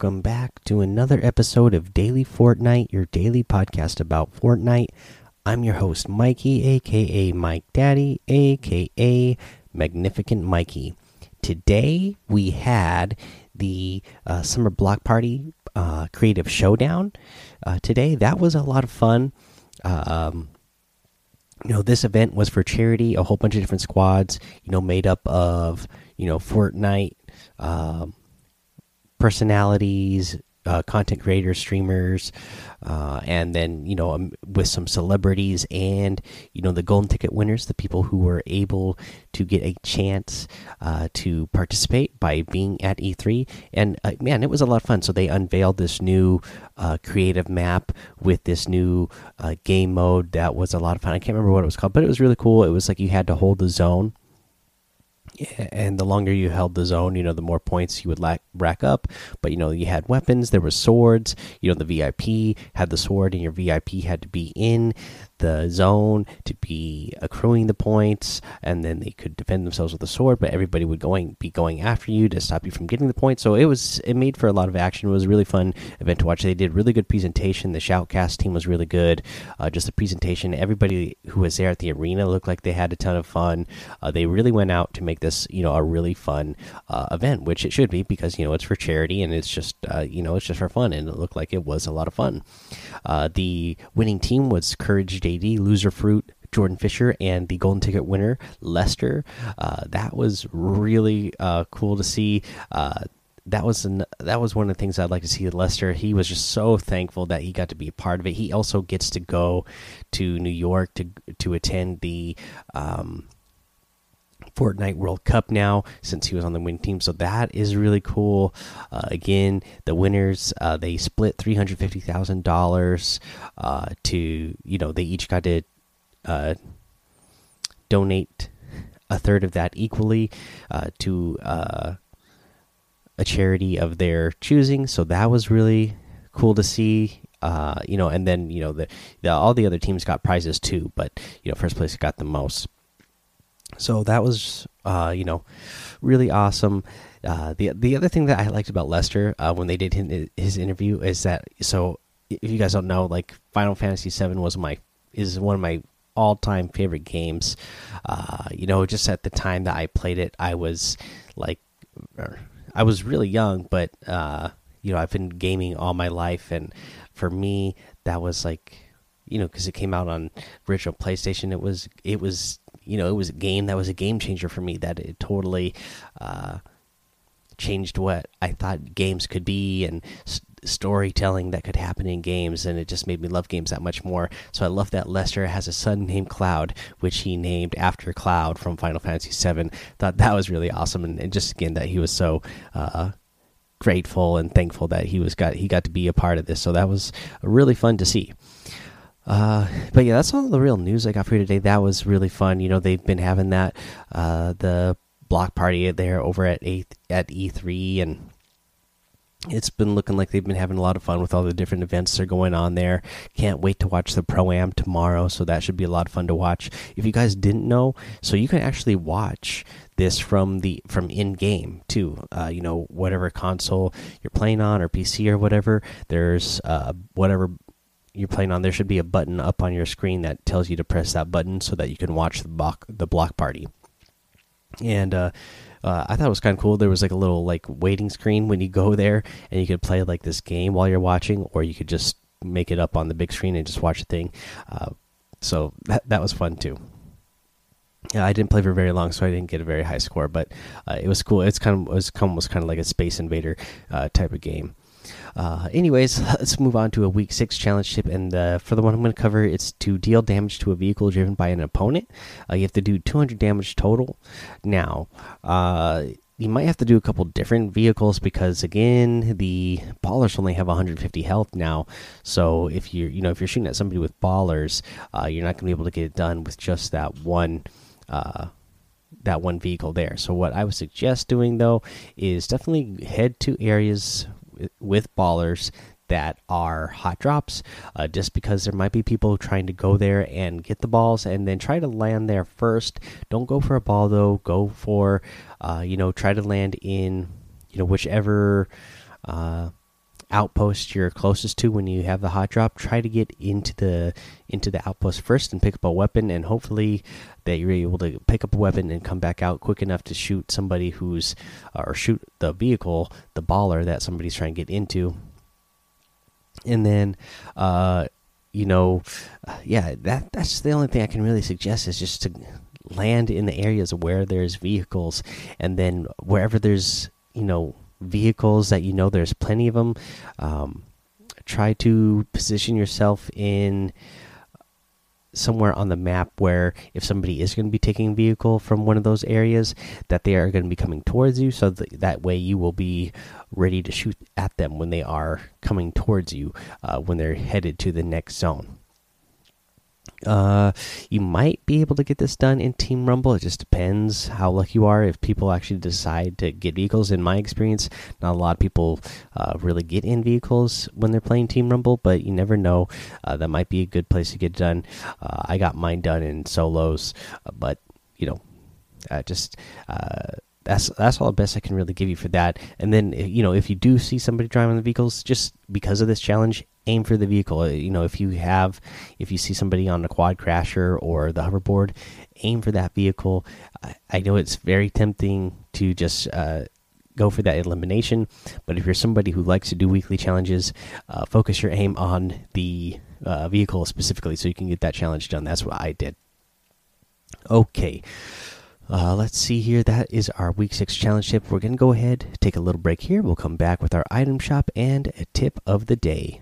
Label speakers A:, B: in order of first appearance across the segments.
A: Welcome back to another episode of Daily Fortnite, your daily podcast about Fortnite. I'm your host, Mikey, aka Mike Daddy, aka Magnificent Mikey. Today we had the uh, Summer Block Party uh, Creative Showdown. Uh, today that was a lot of fun. Um, you know, this event was for charity, a whole bunch of different squads, you know, made up of, you know, Fortnite. Um, personalities, uh, content creators, streamers, uh, and then you know um, with some celebrities and you know the golden ticket winners, the people who were able to get a chance uh, to participate by being at E3. And uh, man, it was a lot of fun. So they unveiled this new uh, creative map with this new uh, game mode that was a lot of fun. I can't remember what it was called, but it was really cool. It was like you had to hold the zone and the longer you held the zone, you know, the more points you would lack, rack up. But you know, you had weapons, there were swords. You know, the VIP had the sword, and your VIP had to be in the zone to be accruing the points, and then they could defend themselves with a sword. But everybody would going be going after you to stop you from getting the points. So it was it made for a lot of action. It was a really fun event to watch. They did really good presentation. The shoutcast team was really good. Uh, just the presentation. Everybody who was there at the arena looked like they had a ton of fun. Uh, they really went out to make this you know a really fun uh, event, which it should be because you know it's for charity and it's just uh, you know it's just for fun, and it looked like it was a lot of fun. Uh, the winning team was Courage Loserfruit, Jordan Fisher and the golden ticket winner Lester. Uh, that was really uh, cool to see. Uh, that was an, that was one of the things I'd like to see Lester. He was just so thankful that he got to be a part of it. He also gets to go to New York to to attend the. Um, Fortnite World Cup now since he was on the win team. So that is really cool. Uh, again, the winners uh, they split three hundred fifty thousand uh, dollars to you know they each got to uh, donate a third of that equally uh, to uh, a charity of their choosing. So that was really cool to see. you know, and then you know the, the all the other teams got prizes too, but you know first place got the most so that was uh, you know really awesome. Uh, the the other thing that I liked about Lester uh, when they did his, interview is that so if you guys don't know, like Final Fantasy VII was my is one of my all time favorite games. Uh, you know, just at the time that I played it, I was like, er, I was really young, but uh, you know, I've been gaming all my life, and for me, that was like, you know, because it came out on original PlayStation, it was it was you know it was a game that was a game changer for me that it totally uh, changed what I thought games could be and storytelling that could happen in games and it just made me love games that much more. So i love that lester has a son named cloud which he named after cloud from final fantasy 7 thought that was really awesome and, and just again that he was so uh, grateful and thankful that he was got he got to be a part of this. So that was really fun to see uh, but yeah, that's all the real news I got for you today. That was really fun. You know, they've been having that uh, the block party there over at a at E3, and it's been looking like they've been having a lot of fun with all the different events that are going on there. Can't wait to watch the pro am tomorrow, so that should be a lot of fun to watch. If you guys didn't know, so you can actually watch this from the from in game too. Uh, you know, whatever console you're playing on or PC or whatever. There's uh, whatever you're playing on, there should be a button up on your screen that tells you to press that button so that you can watch the block the block party. And uh, uh, I thought it was kind of cool. There was like a little like waiting screen when you go there, and you could play like this game while you're watching, or you could just make it up on the big screen and just watch the thing. Uh, so that that was fun too. Yeah, I didn't play for very long, so I didn't get a very high score, but uh, it was cool. It's kind of it was almost kind of like a Space Invader uh, type of game. Uh, anyways, let's move on to a week six challenge tip. And uh, for the one I'm going to cover, it's to deal damage to a vehicle driven by an opponent. Uh, you have to do 200 damage total. Now, uh, you might have to do a couple different vehicles because again, the ballers only have 150 health now. So if you're, you know, if you're shooting at somebody with ballers, uh, you're not going to be able to get it done with just that one that one vehicle there. So what I would suggest doing though is definitely head to areas with ballers that are hot drops uh, just because there might be people trying to go there and get the balls and then try to land there first. Don't go for a ball though. Go for uh, you know try to land in you know whichever uh, outpost you're closest to when you have the hot drop try to get into the into the outpost first and pick up a weapon and hopefully that you're able to pick up a weapon and come back out quick enough to shoot somebody who's uh, or shoot the vehicle the baller that somebody's trying to get into. And then uh you know yeah that that's the only thing i can really suggest is just to land in the areas where there's vehicles and then wherever there's you know vehicles that you know there's plenty of them. Um, try to position yourself in somewhere on the map where if somebody is going to be taking a vehicle from one of those areas that they are going to be coming towards you so that, that way you will be ready to shoot at them when they are coming towards you uh, when they're headed to the next zone uh, you might be able to get this done in Team Rumble. It just depends how lucky you are. If people actually decide to get vehicles, in my experience, not a lot of people uh, really get in vehicles when they're playing Team Rumble, but you never know. Uh, that might be a good place to get done. Uh, I got mine done in solos, uh, but you know, uh, just that's that's all the best I can really give you for that. And then you know if you do see somebody driving the vehicles, just because of this challenge, aim for the vehicle. Uh, you know if you have if you see somebody on the quad crasher or the hoverboard, aim for that vehicle. I, I know it's very tempting to just uh, go for that elimination, but if you're somebody who likes to do weekly challenges, uh, focus your aim on the uh, vehicle specifically so you can get that challenge done. That's what I did. Okay. Uh, let's see here. That is our week six challenge tip. We're going to go ahead, take a little break here. We'll come back with our item shop and a tip of the day.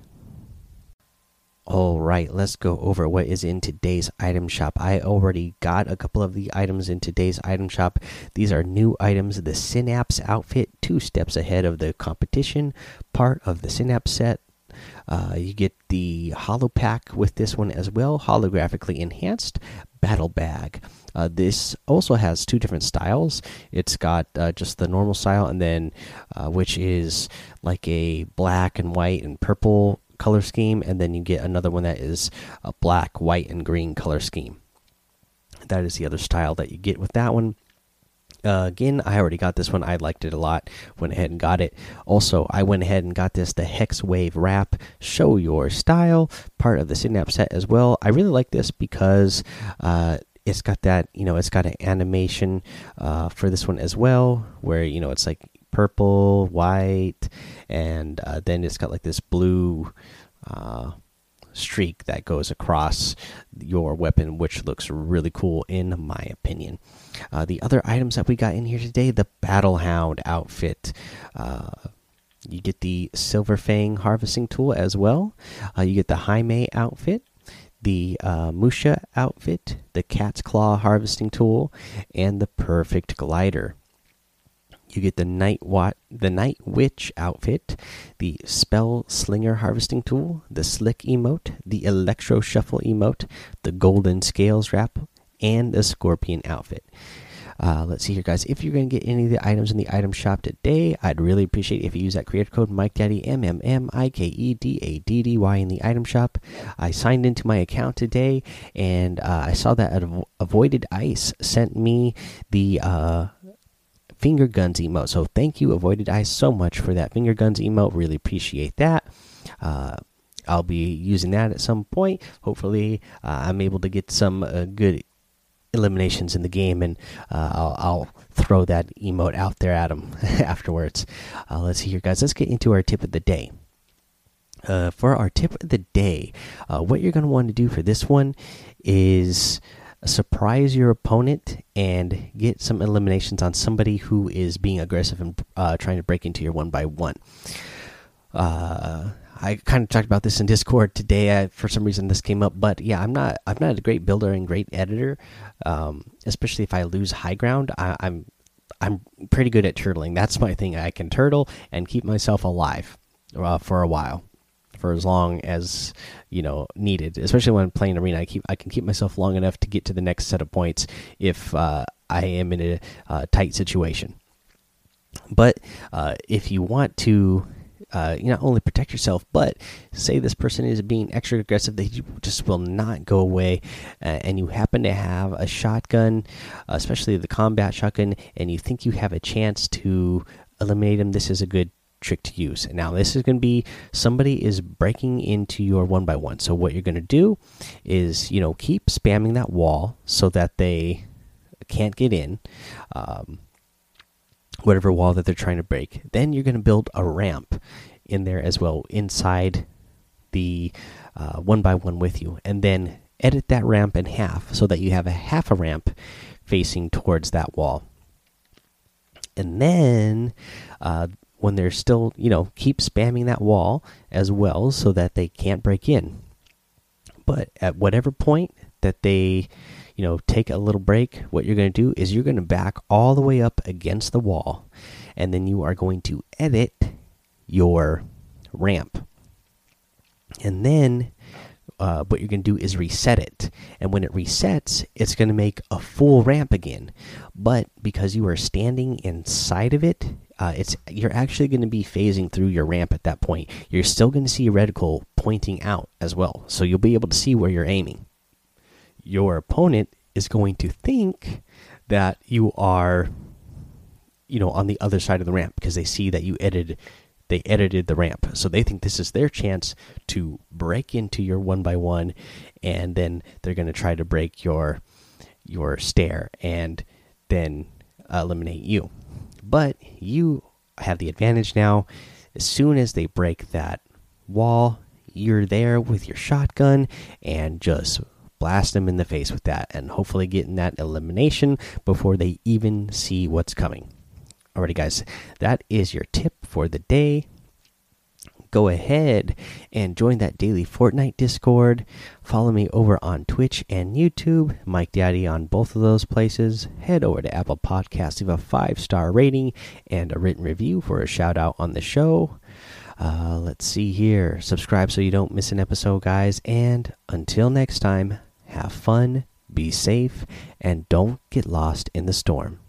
A: All right, let's go over what is in today's item shop. I already got a couple of the items in today's item shop. These are new items the Synapse outfit, two steps ahead of the competition, part of the Synapse set. Uh, you get the holo pack with this one as well, holographically enhanced battle bag. Uh, this also has two different styles. It's got uh, just the normal style, and then uh, which is like a black and white and purple color scheme, and then you get another one that is a black, white, and green color scheme. That is the other style that you get with that one. Uh, again, I already got this one. I liked it a lot. Went ahead and got it. Also, I went ahead and got this the Hex Wave Wrap. Show your style, part of the Synapse set as well. I really like this because uh, it's got that you know it's got an animation uh, for this one as well where you know it's like purple white and uh, then it's got like this blue uh, streak that goes across your weapon which looks really cool in my opinion. Uh, the other items that we got in here today the battle hound outfit. Uh, you get the silver fang harvesting tool as well. Uh, you get the Hime outfit the uh, Musha outfit, the Cat's Claw harvesting tool, and the Perfect Glider. You get the Night Wat the Night Witch outfit, the Spell Slinger harvesting tool, the Slick emote, the Electro Shuffle emote, the Golden Scales wrap, and the Scorpion outfit. Uh, let's see here, guys. If you're going to get any of the items in the item shop today, I'd really appreciate if you use that creator code Mike Daddy M M M I K E D A D D Y in the item shop. I signed into my account today, and uh, I saw that Avoided Ice sent me the. Uh, finger guns emote. So thank you, Avoided Eyes, so much for that finger guns emote. Really appreciate that. Uh, I'll be using that at some point. Hopefully, uh, I'm able to get some uh, good eliminations in the game, and uh, I'll, I'll, throw that emote out there at him afterwards. Uh, let's see here, guys. Let's get into our tip of the day. Uh, for our tip of the day, what you're going to want to do for this one is surprise your opponent and get some eliminations on somebody who is being aggressive and uh, trying to break into your one by one. Uh, I kind of talked about this in Discord today. I, for some reason, this came up, but yeah, I'm not. I'm not a great builder and great editor, um, especially if I lose high ground. I, I'm I'm pretty good at turtling. That's my thing. I can turtle and keep myself alive uh, for a while, for as long as you know needed. Especially when playing arena, I keep I can keep myself long enough to get to the next set of points if uh, I am in a uh, tight situation. But uh, if you want to uh, you not only protect yourself, but say this person is being extra aggressive, they just will not go away, uh, and you happen to have a shotgun, especially the combat shotgun, and you think you have a chance to eliminate them. This is a good trick to use. Now, this is going to be somebody is breaking into your one by one. So, what you're going to do is, you know, keep spamming that wall so that they can't get in, um, whatever wall that they're trying to break. Then you're going to build a ramp in there as well inside the uh, one by one with you, and then edit that ramp in half so that you have a half a ramp facing towards that wall. And then uh, when they're still, you know, keep spamming that wall as well so that they can't break in. But at whatever point that they, you know, take a little break, what you're going to do is you're going to back all the way up against the wall and then you are going to edit your ramp. And then uh, what you're going to do is reset it. And when it resets, it's going to make a full ramp again. But because you are standing inside of it, uh, it's you're actually going to be phasing through your ramp at that point. You're still going to see reticle pointing out as well, so you'll be able to see where you're aiming. Your opponent is going to think that you are, you know, on the other side of the ramp because they see that you edited they edited the ramp. So they think this is their chance to break into your one by one, and then they're going to try to break your your stair and then eliminate you. But you have the advantage now. As soon as they break that wall, you're there with your shotgun and just blast them in the face with that, and hopefully getting that elimination before they even see what's coming. Alrighty, guys, that is your tip for the day. Go ahead and join that daily Fortnite Discord. Follow me over on Twitch and YouTube, Mike Daddy on both of those places. Head over to Apple Podcasts, leave a five star rating and a written review for a shout out on the show. Uh, let's see here. Subscribe so you don't miss an episode, guys. And until next time, have fun, be safe, and don't get lost in the storm.